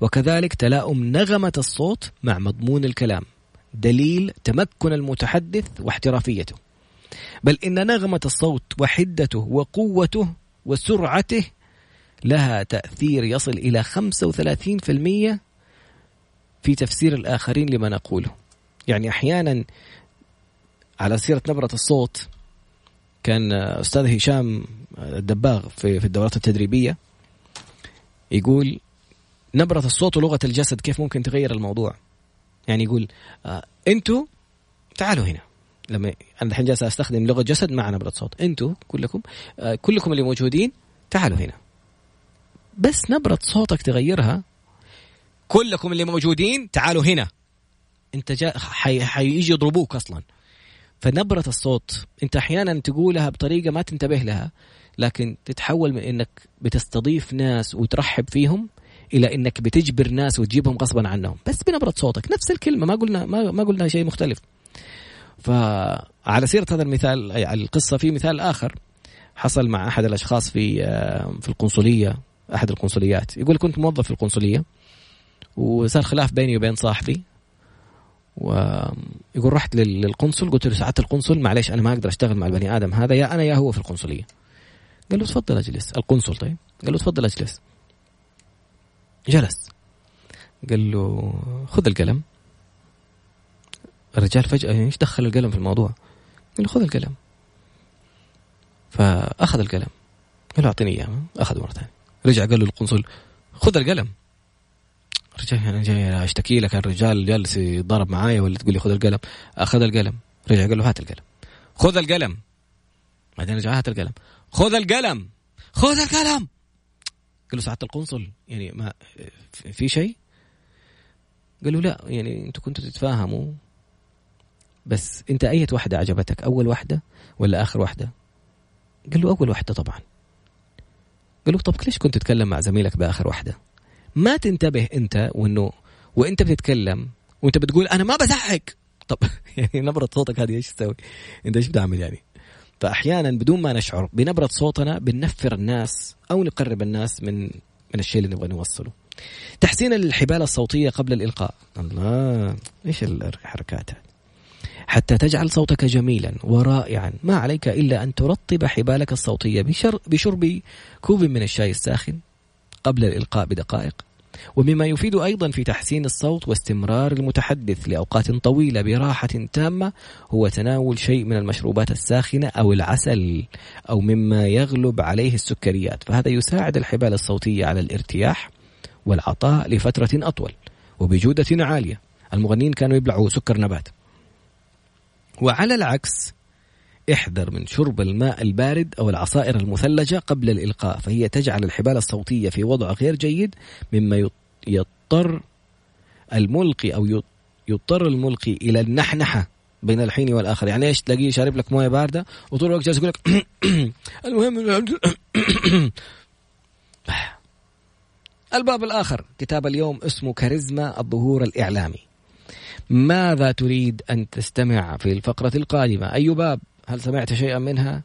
وكذلك تلاؤم نغمة الصوت مع مضمون الكلام دليل تمكن المتحدث واحترافيته. بل إن نغمة الصوت وحدته وقوته وسرعته لها تأثير يصل إلى 35% في تفسير الآخرين لما نقوله. يعني أحيانا على سيرة نبرة الصوت كان أستاذ هشام الدباغ في, في الدورات التدريبية يقول نبرة الصوت ولغة الجسد كيف ممكن تغير الموضوع؟ يعني يقول آه أنتوا تعالوا هنا. لما أنا الحين جالس أستخدم لغة جسد مع نبرة صوت. أنتوا كلكم آه كلكم اللي موجودين تعالوا هنا. بس نبرة صوتك تغيرها؟ كلكم اللي موجودين تعالوا هنا. انت جا حي... حيجي يضربوك أصلا. فنبرة الصوت انت أحيانا تقولها بطريقة ما تنتبه لها لكن تتحول من انك بتستضيف ناس وترحب فيهم إلى انك بتجبر ناس وتجيبهم غصبا عنهم. بس بنبرة صوتك نفس الكلمة ما قلنا ما, ما قلنا شيء مختلف. فعلى سيرة هذا المثال القصة في مثال آخر حصل مع أحد الأشخاص في في القنصلية أحد القنصليات. يقول كنت موظف في القنصلية وصار خلاف بيني وبين صاحبي ويقول رحت للقنصل قلت له سعاده القنصل معلش أنا ما أقدر أشتغل مع البني آدم هذا يا أنا يا هو في القنصلية. قال له تفضل اجلس. القنصل طيب. قال له تفضل اجلس. جلس. قال له خذ القلم. الرجال فجأة إيش دخل القلم في الموضوع؟ قال له خذ القلم. فأخذ القلم. قال له أعطيني إياه. أخذ مرة ثانية. رجع قال له القنصل خذ القلم. رجع أنا جاي أشتكي لك. الرجال جالس يضارب معايا ولا تقول لي خذ القلم. أخذ القلم. رجع قال له هات القلم. خذ القلم. بعدين رجع هات القلم. خذ القلم. خذ القلم. قال له سعاده القنصل. يعني ما في شيء؟ قال له لا. يعني أنتوا كنتوا تتفاهموا. بس انت اية واحدة عجبتك أول واحدة ولا آخر واحدة؟ قال له أول واحدة طبعا. قال له طب ليش كنت تتكلم مع زميلك بآخر واحدة؟ ما تنتبه انت وانه وانت بتتكلم وانت بتقول أنا ما بزعق طب يعني نبرة صوتك هذه إيش تسوي؟ أنت إيش بتعمل يعني؟ فاحيانا بدون ما نشعر بنبرة صوتنا بنفر الناس أو نقرب الناس من من الشيء اللي نبغى نوصله. تحسين الحبال الصوتية قبل الإلقاء. الله إيش الحركات هذه؟ حتى تجعل صوتك جميلا ورائعا ما عليك إلا أن ترطب حبالك الصوتية بشرب كوب من الشاي الساخن قبل الإلقاء بدقائق ومما يفيد أيضا في تحسين الصوت واستمرار المتحدث لأوقات طويلة براحة تامة هو تناول شيء من المشروبات الساخنة أو العسل أو مما يغلب عليه السكريات فهذا يساعد الحبال الصوتية على الارتياح والعطاء لفترة أطول وبجودة عالية. المغنين كانوا يبلعوا سكر نبات. وعلى العكس احذر من شرب الماء البارد أو العصائر المثلجة قبل الإلقاء فهي تجعل الحبال الصوتية في وضع غير جيد مما يضطر الملقي أو يضطر الملقي إلى النحنحة بين الحين والآخر. يعني إيش؟ تلاقيه شارب لك موية باردة وطول الوقت جالس يقول لك المهم الباب الآخر. كتاب اليوم اسمه كاريزما الظهور الإعلامي. ماذا تريد أن تستمع في الفقرة القادمة؟ أي باب؟ هل سمعت شيئا منها؟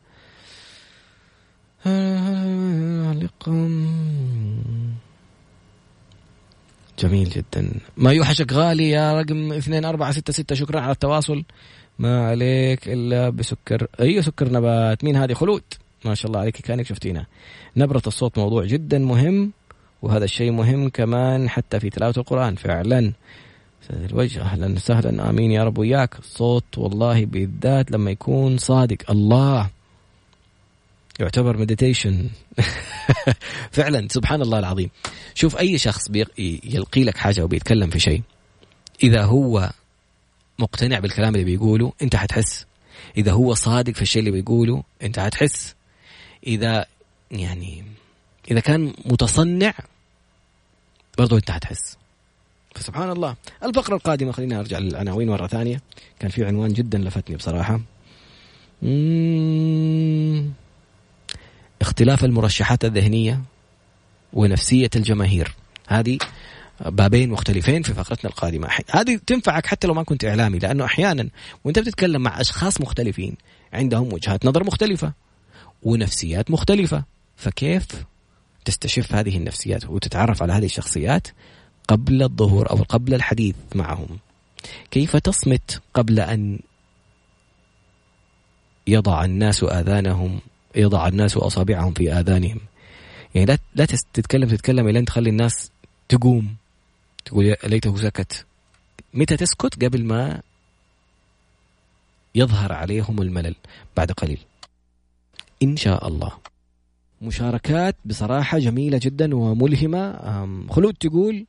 جميل جدا. ما يوحشك غالي يا رقم اثنين أربعة ستة ستة. شكرا على التواصل. ما عليك إلا بسكر. أي سكر نبات. مين هذه؟ خلود. ما شاء الله عليك كأنك شفتينا. نبرة الصوت موضوع جدا مهم وهذا الشيء مهم كمان حتى في تلاوة القرآن فعلا. الوجه. أهلا وسهلا. آمين يا رب. وياك. الصوت والله بالذات لما يكون صادق. الله. يعتبر مديتيشن فعلا. سبحان الله العظيم. شوف أي شخص يلقي لك حاجة وبيتكلم في شيء إذا هو مقتنع بالكلام اللي بيقوله أنت حتحس. إذا هو صادق في الشيء اللي بيقوله أنت حتحس. إذا يعني إذا كان متصنع برضو أنت حتحس. فسبحان الله. الفقرة القادمة خلينا أرجع للعناوين مرة ثانية. كان في عنوان جدا لفتني بصراحة. اختلاف المرشحات الذهنية ونفسية الجماهير. هذه بابين مختلفين في فقرتنا القادمة. هذه تنفعك حتى لو ما كنت إعلامي لأنه أحيانا وأنت بتتكلم مع أشخاص مختلفين عندهم وجهات نظر مختلفة ونفسيات مختلفة. فكيف تستشف هذه النفسيات وتتعرف على هذه الشخصيات قبل الظهور أو قبل الحديث معهم. كيف تصمت قبل أن يضع الناس آذانهم يضع الناس أصابعهم في آذانهم؟ يعني لا لا تتكلم تتكلم إلى أن تخلي الناس تقوم. تقول ليته سكت. متى تسكت؟ قبل ما يظهر عليهم الملل بعد قليل. إن شاء الله. مشاركات بصراحة جميلة جدا وملهمة. خلود تقول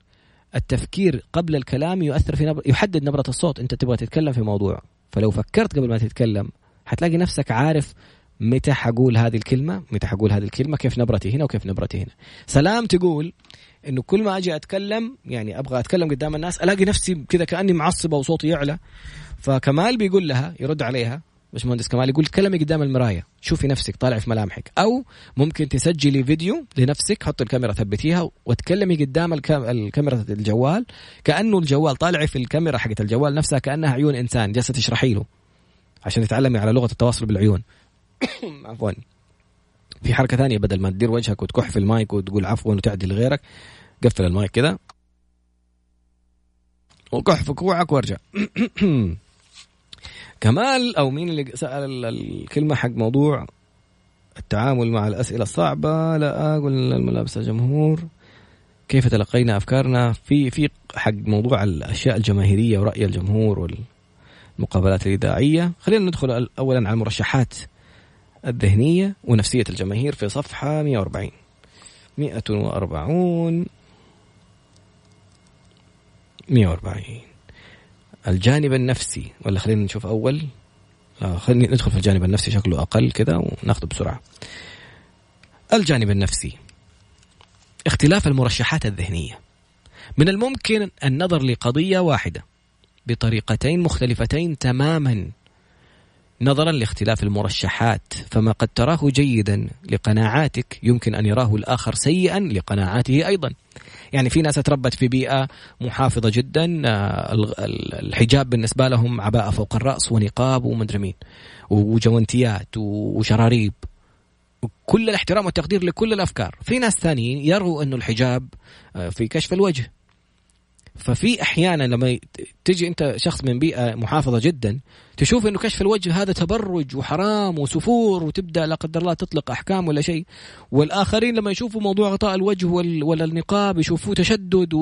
التفكير قبل الكلام يؤثر في نبر... يحدد نبرة الصوت. أنت تبغى تتكلم في موضوع. فلو فكرت قبل ما تتكلم حتلاقي نفسك عارف متى حقول هذه الكلمة متى حقول هذه الكلمة كيف نبرتي هنا وكيف نبرتي هنا. سلام تقول إنه كل ما أجي أتكلم يعني أبغى أتكلم قدام الناس ألاقي نفسي كذا كأني معصبة وصوتي يعلى. فكمال بيقول لها يرد عليها باشمهندس كمال يقول تكلمي قدام المراية. شوفي نفسك طالع في ملامحك. أو ممكن تسجلي فيديو لنفسك حط الكاميرا ثبتيها وتكلمي قدام الكاميرا الجوال. كأنه الجوال طالع في الكاميرا حقت الجوال نفسها كأنها عيون إنسان. جالسة تشرحي له عشان تتعلمي على لغة التواصل بالعيون. عفوا. في حركة ثانية بدل ما تدير وجهك وتكح في المايك وتقول عفوا وتعدي لغيرك قفل المايك كذا وكح في كوعك وارجع. كمال أو مين اللي سأل الكلمة حق موضوع التعامل مع الأسئلة الصعبة؟ لا أقول الملابس الجمهور كيف تلقينا أفكارنا؟ في في حق موضوع الأشياء الجماهيرية ورأي الجمهور والمقابلات الإذاعية. خلينا ندخل اولا على المرشحات الذهنية ونفسية الجماهير في صفحة 140 140 140 الجانب النفسي. ولا خلينا نشوف أول. آه خلينا ندخل في الجانب النفسي شكله أقل كذا وناخذه بسرعة. الجانب النفسي. اختلاف المرشحات الذهنية. من الممكن النظر لقضية واحدة. بطريقتين مختلفتين تماما. نظرا لاختلاف المرشحات فما قد تراه جيدا لقناعاتك يمكن أن يراه الآخر سيئا لقناعاته أيضا. يعني في ناس تربت في بيئة محافظة جدا آه، الحجاب بالنسبة لهم عباءة فوق الرأس ونقاب ومدري مين وجوانتيات وشراريب. كل الاحترام والتقدير لكل الأفكار. في ناس ثانيين يروا أنه الحجاب آه، في كشف الوجه. ففي أحيانا لما تجي أنت شخص من بيئة محافظة جدا تشوف إنه كشف الوجه هذا تبرج وحرام وسفور وتبدأ لا قدر الله تطلق أحكام ولا شيء. والآخرين لما يشوفوا موضوع غطاء الوجه ولا النقاب يشوفوه تشدد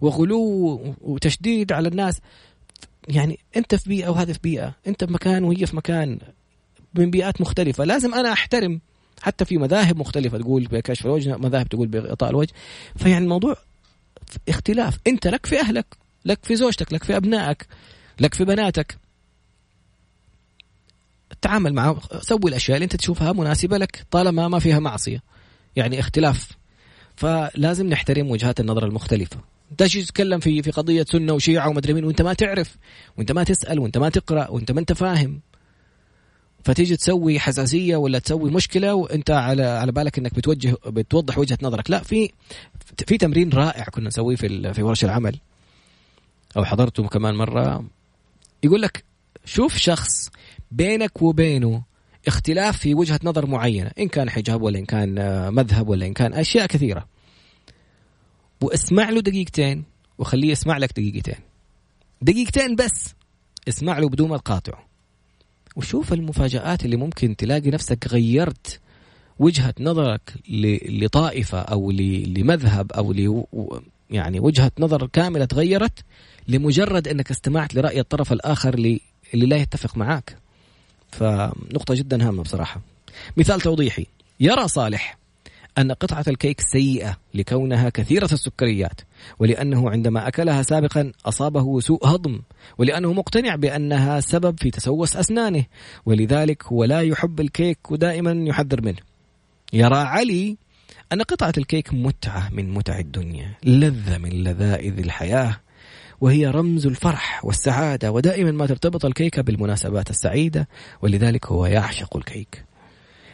وغلو وتشديد على الناس. يعني أنت في بيئة وهذا في بيئة أنت في مكان وهي في مكان من بيئات مختلفة. لازم أنا أحترم حتى في مذاهب مختلفة تقول بكشف الوجه مذاهب تقول بغطاء الوجه. فيعني الموضوع اختلاف. انت لك في اهلك لك في زوجتك لك في ابنائك لك في بناتك. تعامل معه سوي الأشياء اللي انت تشوفها مناسبة لك طالما ما فيها معصية. يعني اختلاف. فلازم نحترم وجهات النظر المختلفة. تجي تتكلم في في قضية سنة وشيعة ومدري مين وانت ما تعرف وانت ما تسأل وانت ما تقرأ وانت ما انت فاهم. فتيجي تسوي حساسية ولا تسوي مشكلة وانت على على بالك انك بتوجه بتوضح وجهة نظرك. لا في في تمرين رائع كنا نسويه في في ورش العمل. أو حضرته كمان مرة. يقول لك شوف شخص بينك وبينه اختلاف في وجهة نظر معينة إن كان حجاب ولا إن كان مذهب ولا إن كان أشياء كثيرة. واسمع له دقيقتين وخليه يسمع لك دقيقتين. دقيقتين بس اسمع له بدون ما تقاطعه. وشوف المفاجآت اللي ممكن تلاقي نفسك غيرت وجهة نظرك لطائفة أو لمذهب أو يعني وجهة نظر كاملة تغيرت لمجرد أنك استمعت لرأي الطرف الآخر اللي, اللي لا يتفق معك فنقطة جدا هامة بصراحة. مثال توضيحي. يرى صالح. أن قطعة الكيك سيئة لكونها كثيرة السكريات ولأنه عندما أكلها سابقا أصابه سوء هضم ولأنه مقتنع بأنها سبب في تسوس أسنانه ولذلك هو لا يحب الكيك ودائما يحذر منه. يرى علي أن قطعة الكيك متعة من متع الدنيا لذة من لذائذ الحياة وهي رمز الفرح والسعادة ودائما ما ترتبط الكيكة بالمناسبات السعيدة ولذلك هو يعشق الكيك.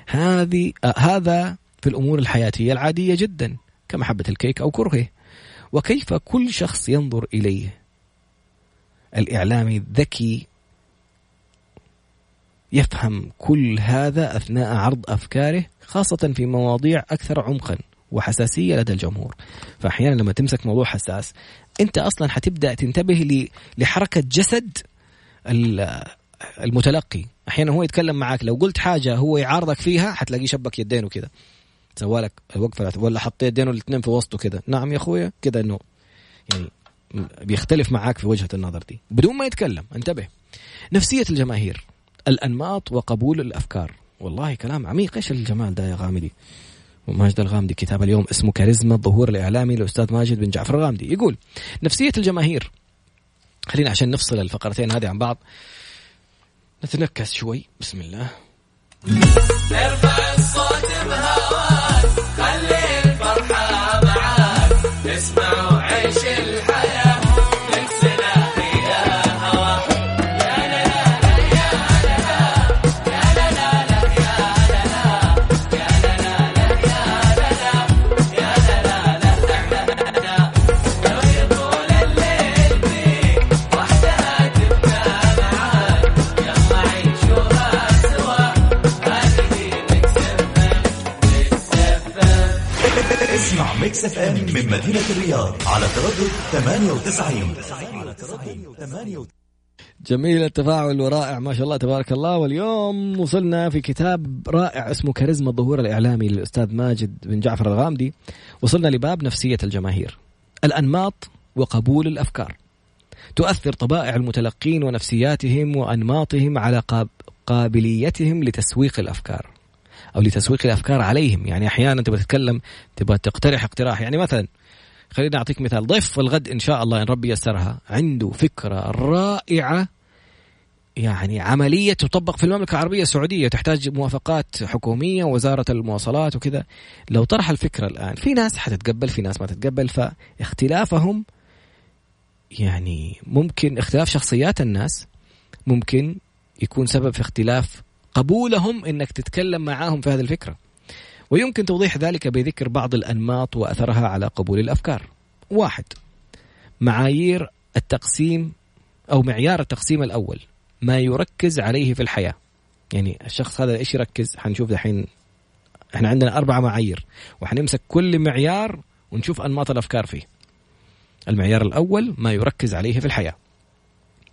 هذه هذا في الأمور الحياتية العادية جدا كمحبة الكيك أو كرهه. وكيف كل شخص ينظر إليه؟ الإعلامي ذكي يفهم كل هذا أثناء عرض أفكاره خاصة في مواضيع أكثر عمقا وحساسية لدى الجمهور. فأحيانا لما تمسك موضوع حساس أنت أصلا حتبدأ تنتبه لحركة جسد المتلقي. أحيانا هو يتكلم معك لو قلت حاجة هو يعارضك فيها حتلاقيه شبك يدينه كذا سوالك الوقفة ولا حط يدينه الاثنين في وسطه كده. نعم يا أخويا كده إنه يعني بيختلف معاك في وجهة النظر دي. بدون ما يتكلم انتبه. نفسية الجماهير الأنماط وقبول الأفكار. والله كلام عميق. إيش الجمال ده يا غامدي؟ ماجد الغامدي كتاب اليوم اسمه كاريزما الظهور الإعلامي للاستاذ ماجد بن جعفر الغامدي. يقول نفسية الجماهير. خلينا عشان نفصل الفقرتين هذه عن بعض. نتنكس شوي. بسم الله. Mix FM من مدينة الرياض على تردد 98 جميل التفاعل ورائع ما شاء الله تبارك الله. واليوم وصلنا في كتاب رائع اسمه كاريزما الظهور الإعلامي للأستاذ ماجد بن جعفر الغامدي. وصلنا لباب نفسية الجماهير الأنماط وقبول الأفكار. تؤثر طبائع المتلقين ونفسياتهم وأنماطهم على قابليتهم لتسويق الأفكار. أو لتسويق الأفكار عليهم. يعني أحيانا تبغى تتكلم تبغى تقترح اقتراح. يعني مثلا خليني أعطيك مثال. ضيف الغد إن شاء الله إن ربي يسرها عنده فكرة رائعة. يعني عملية تطبق في المملكة العربية السعودية. تحتاج موافقات حكومية وزارة المواصلات وكذا. لو طرح الفكرة الآن في ناس حتتقبل في ناس ما تتقبل فاختلافهم يعني ممكن اختلاف شخصيات الناس ممكن يكون سبب في اختلاف قبولهم إنك تتكلم معاهم في هذه الفكرة. ويمكن توضيح ذلك بذكر بعض الأنماط وأثرها على قبول الأفكار. واحد معايير التقسيم أو معيار التقسيم الأول ما يركز عليه في الحياة. يعني الشخص هذا إيش يركز؟ حنشوف دحين إحنا عندنا أربع معايير وحنمسك كل معيار ونشوف أنماط الأفكار فيه. المعيار الأول ما يركز عليه في الحياة.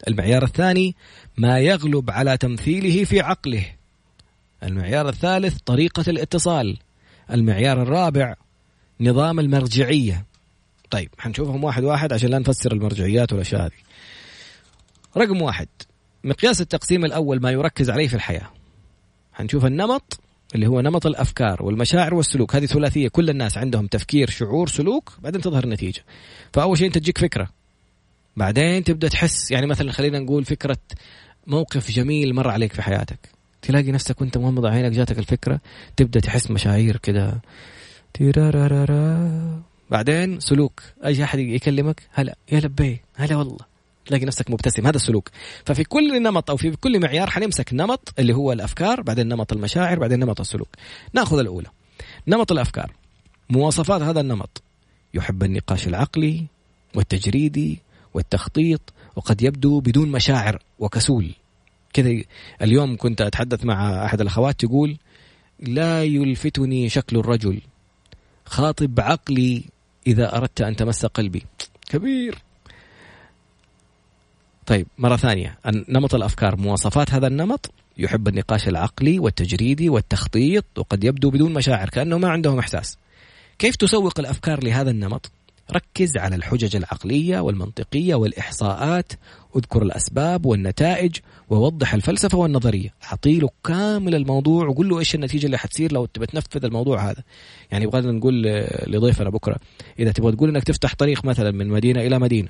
المعيار الثاني ما يغلب على تمثيله في عقله. المعيار الثالث طريقة الاتصال. المعيار الرابع نظام المرجعية. طيب حنشوفهم واحد واحد عشان لا نفسر المرجعيات والأشياء هذه. رقم واحد مقياس التقسيم الأول ما يركز عليه في الحياة. حنشوف النمط اللي هو نمط الأفكار والمشاعر والسلوك. هذه ثلاثية كل الناس عندهم تفكير شعور سلوك بعدين تظهر النتيجة. فأول شيء أنت تجيك فكرة. بعدين تبدأ تحس يعني مثلا خلينا نقول فكرة موقف جميل مر عليك في حياتك. تلاقي نفسك وأنت مغمض عينك جاتك الفكرة تبدأ تحس مشاعر كده. بعدين سلوك. أي أحد يكلمك هلا يا لبي هلا والله. تلاقي نفسك مبتسم. هذا السلوك. ففي كل نمط أو في كل معيار حنمسك نمط اللي هو الأفكار بعدين نمط المشاعر بعدين نمط السلوك. نأخذ الأولى. نمط الأفكار. مواصفات هذا النمط. يحب النقاش العقلي والتجريدي والتخطيط وقد يبدو بدون مشاعر وكسول. كذا اليوم كنت أتحدث مع أحد الأخوات تقول لا يلفتني شكل الرجل خاطب عقلي إذا أردت أن تمس قلبي. كبير. طيب مرة ثانية نمط الأفكار مواصفات هذا النمط يحب النقاش العقلي والتجريدي والتخطيط وقد يبدو بدون مشاعر كأنه ما عندهم إحساس. كيف تسوق الأفكار لهذا النمط؟ ركز على الحجج العقلية والمنطقية والإحصاءات اذكر الأسباب والنتائج ووضح الفلسفة والنظرية. أعطي له كامل الموضوع وقول له إيش النتيجة اللي حتصير لو تبى تنفذ الموضوع هذا. يعني يبغى نقول لضيفنا بكرة إذا تبغى تقول إنك تفتح طريق مثلا من مدينة إلى مدينة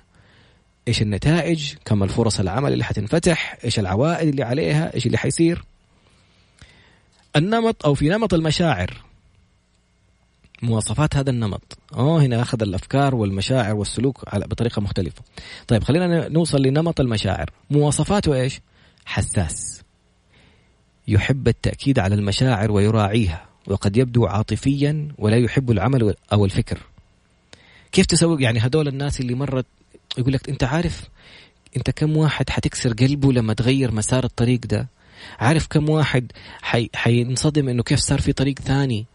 إيش النتائج؟ كم الفرص العمل اللي حتنفتح؟ إيش العوائد اللي عليها؟ إيش اللي حيصير؟ النمط أو في نمط المشاعر. مواصفات هذا النمط. آه هنا أخذ الأفكار والمشاعر والسلوك على بطريقة مختلفة. طيب خلينا نوصل لنمط المشاعر. مواصفاته إيش؟ حساس. يحب التأكيد على المشاعر ويراعيها وقد يبدو عاطفيا ولا يحب العمل أو الفكر. كيف تسوق يعني هدول الناس اللي مرت يقول لك أنت عارف أنت كم واحد حتكسر قلبه لما تغير مسار الطريق ده؟ عارف كم واحد حي... حينصدم إنه كيف صار في طريق ثاني؟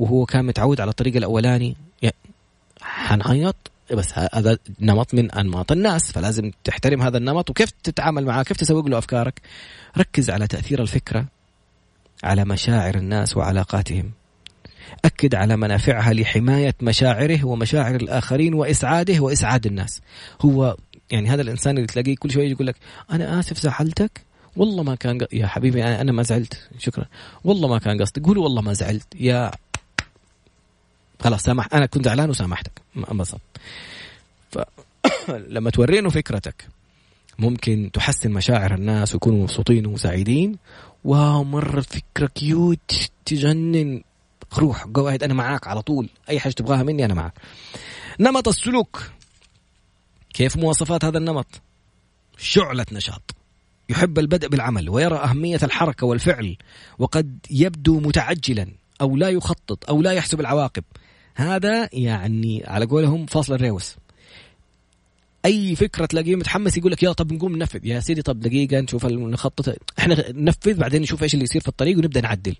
وهو كان متعود على الطريق الأولاني. حنعيط بس هذا نمط من أنماط الناس فلازم تحترم هذا النمط وكيف تتعامل معاه كيف تسوق له أفكارك. ركز على تأثير الفكرة على مشاعر الناس وعلاقاتهم. أكد على منافعها لحماية مشاعره ومشاعر الآخرين وإسعاده وإسعاد الناس. هو يعني هذا الإنسان اللي تلاقيه كل شوية يقول لك أنا آسف زعلتك؟ والله ما كان يا حبيبي أنا, ما زعلت. شكرا. والله ما كان قصدي قول والله ما زعلت. يا خلاص سامح. أنا كنت زعلان وسامحتك. انبسط فلما تورينه فكرتك ممكن تحسن مشاعر الناس ويكونوا مبسوطين وسعيدين. wow مرة فكرة cute تجنن. روح قواعد أنا معاك على طول. أي حاجة تبغاها مني أنا معك نمط السلوك. كيف مواصفات هذا النمط؟ شعلة نشاط. يحب البدء بالعمل ويرى أهمية الحركة والفعل وقد يبدو متعجلا أو لا يخطط أو لا يحسب العواقب. هذا يعني على قولهم فاصل ال reverse. أي فكرة تلاقيه متحمس يقول لك يلا طب نقوم ننفذ. يا سيدي طب دقيقة نشوف نخطط. إحنا ننفذ بعدين نشوف إيش اللي يصير في الطريق ونبدأ نعدل.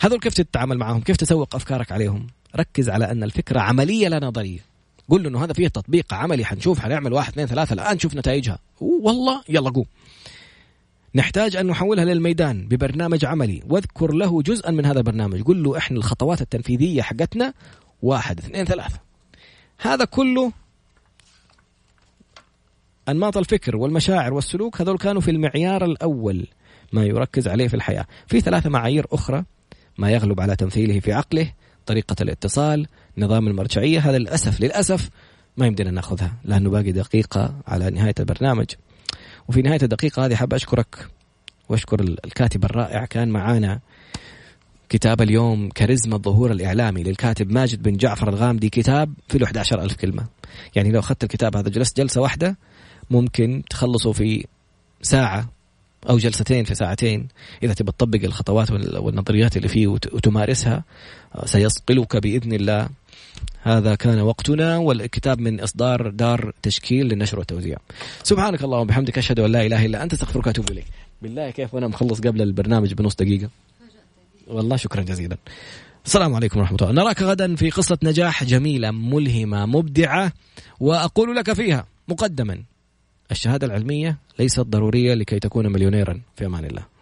هذول كيف تتعامل معهم؟ كيف تسوق أفكارك عليهم؟ ركز على أن الفكرة عملية لا نظرية. قول له إنه هذا فيه تطبيق عملي حنشوف حنعمل واحد اثنين ثلاثة الآن نشوف نتائجها. والله يلا قوم. نحتاج أن نحولها للميدان ببرنامج عملي. واذكر له جزءا من هذا البرنامج. قل له إحنا الخطوات التنفيذية حقتنا واحد اثنين ثلاثة. هذا كله أنماط الفكر والمشاعر والسلوك هذول كانوا في المعيار الأول ما يركز عليه في الحياة. في ثلاثة معايير أخرى ما يغلب على تمثيله في عقله طريقة الاتصال نظام المرجعية. هذا للأسف للأسف ما يمدينا نأخذها لأنه باقي دقيقة على نهاية البرنامج. وفي نهاية الدقيقة هذه حاب أشكرك وأشكر الكاتب الرائع كان معانا كتاب اليوم كاريزما الظهور الإعلامي للكاتب ماجد بن جعفر الغامدي كتاب في له 11 ألف كلمة يعني لو أخذت الكتاب هذا جلست جلسة واحدة ممكن تخلصه في ساعة أو جلستين في ساعتين إذا تبى تطبق الخطوات والنظريات اللي فيه وتمارسها آه، سيصقلك بإذن الله هذا كان وقتنا والكتاب من إصدار دار تشكيل للنشر والتوزيع. سبحانك اللهم وبحمدك أشهد أن لا إله إلا أنت أستغفرك وأتوب إليك. بالله كيف وأنا مخلص قبل البرنامج بنص دقيقة. والله شكرا جزيلا. السلام عليكم ورحمة الله. نراك غدا في قصة نجاح جميلة ملهمة مبدعة وأقول لك فيها مقدما الشهادة العلمية ليست ضرورية لكي تكون مليونيرا في أمان الله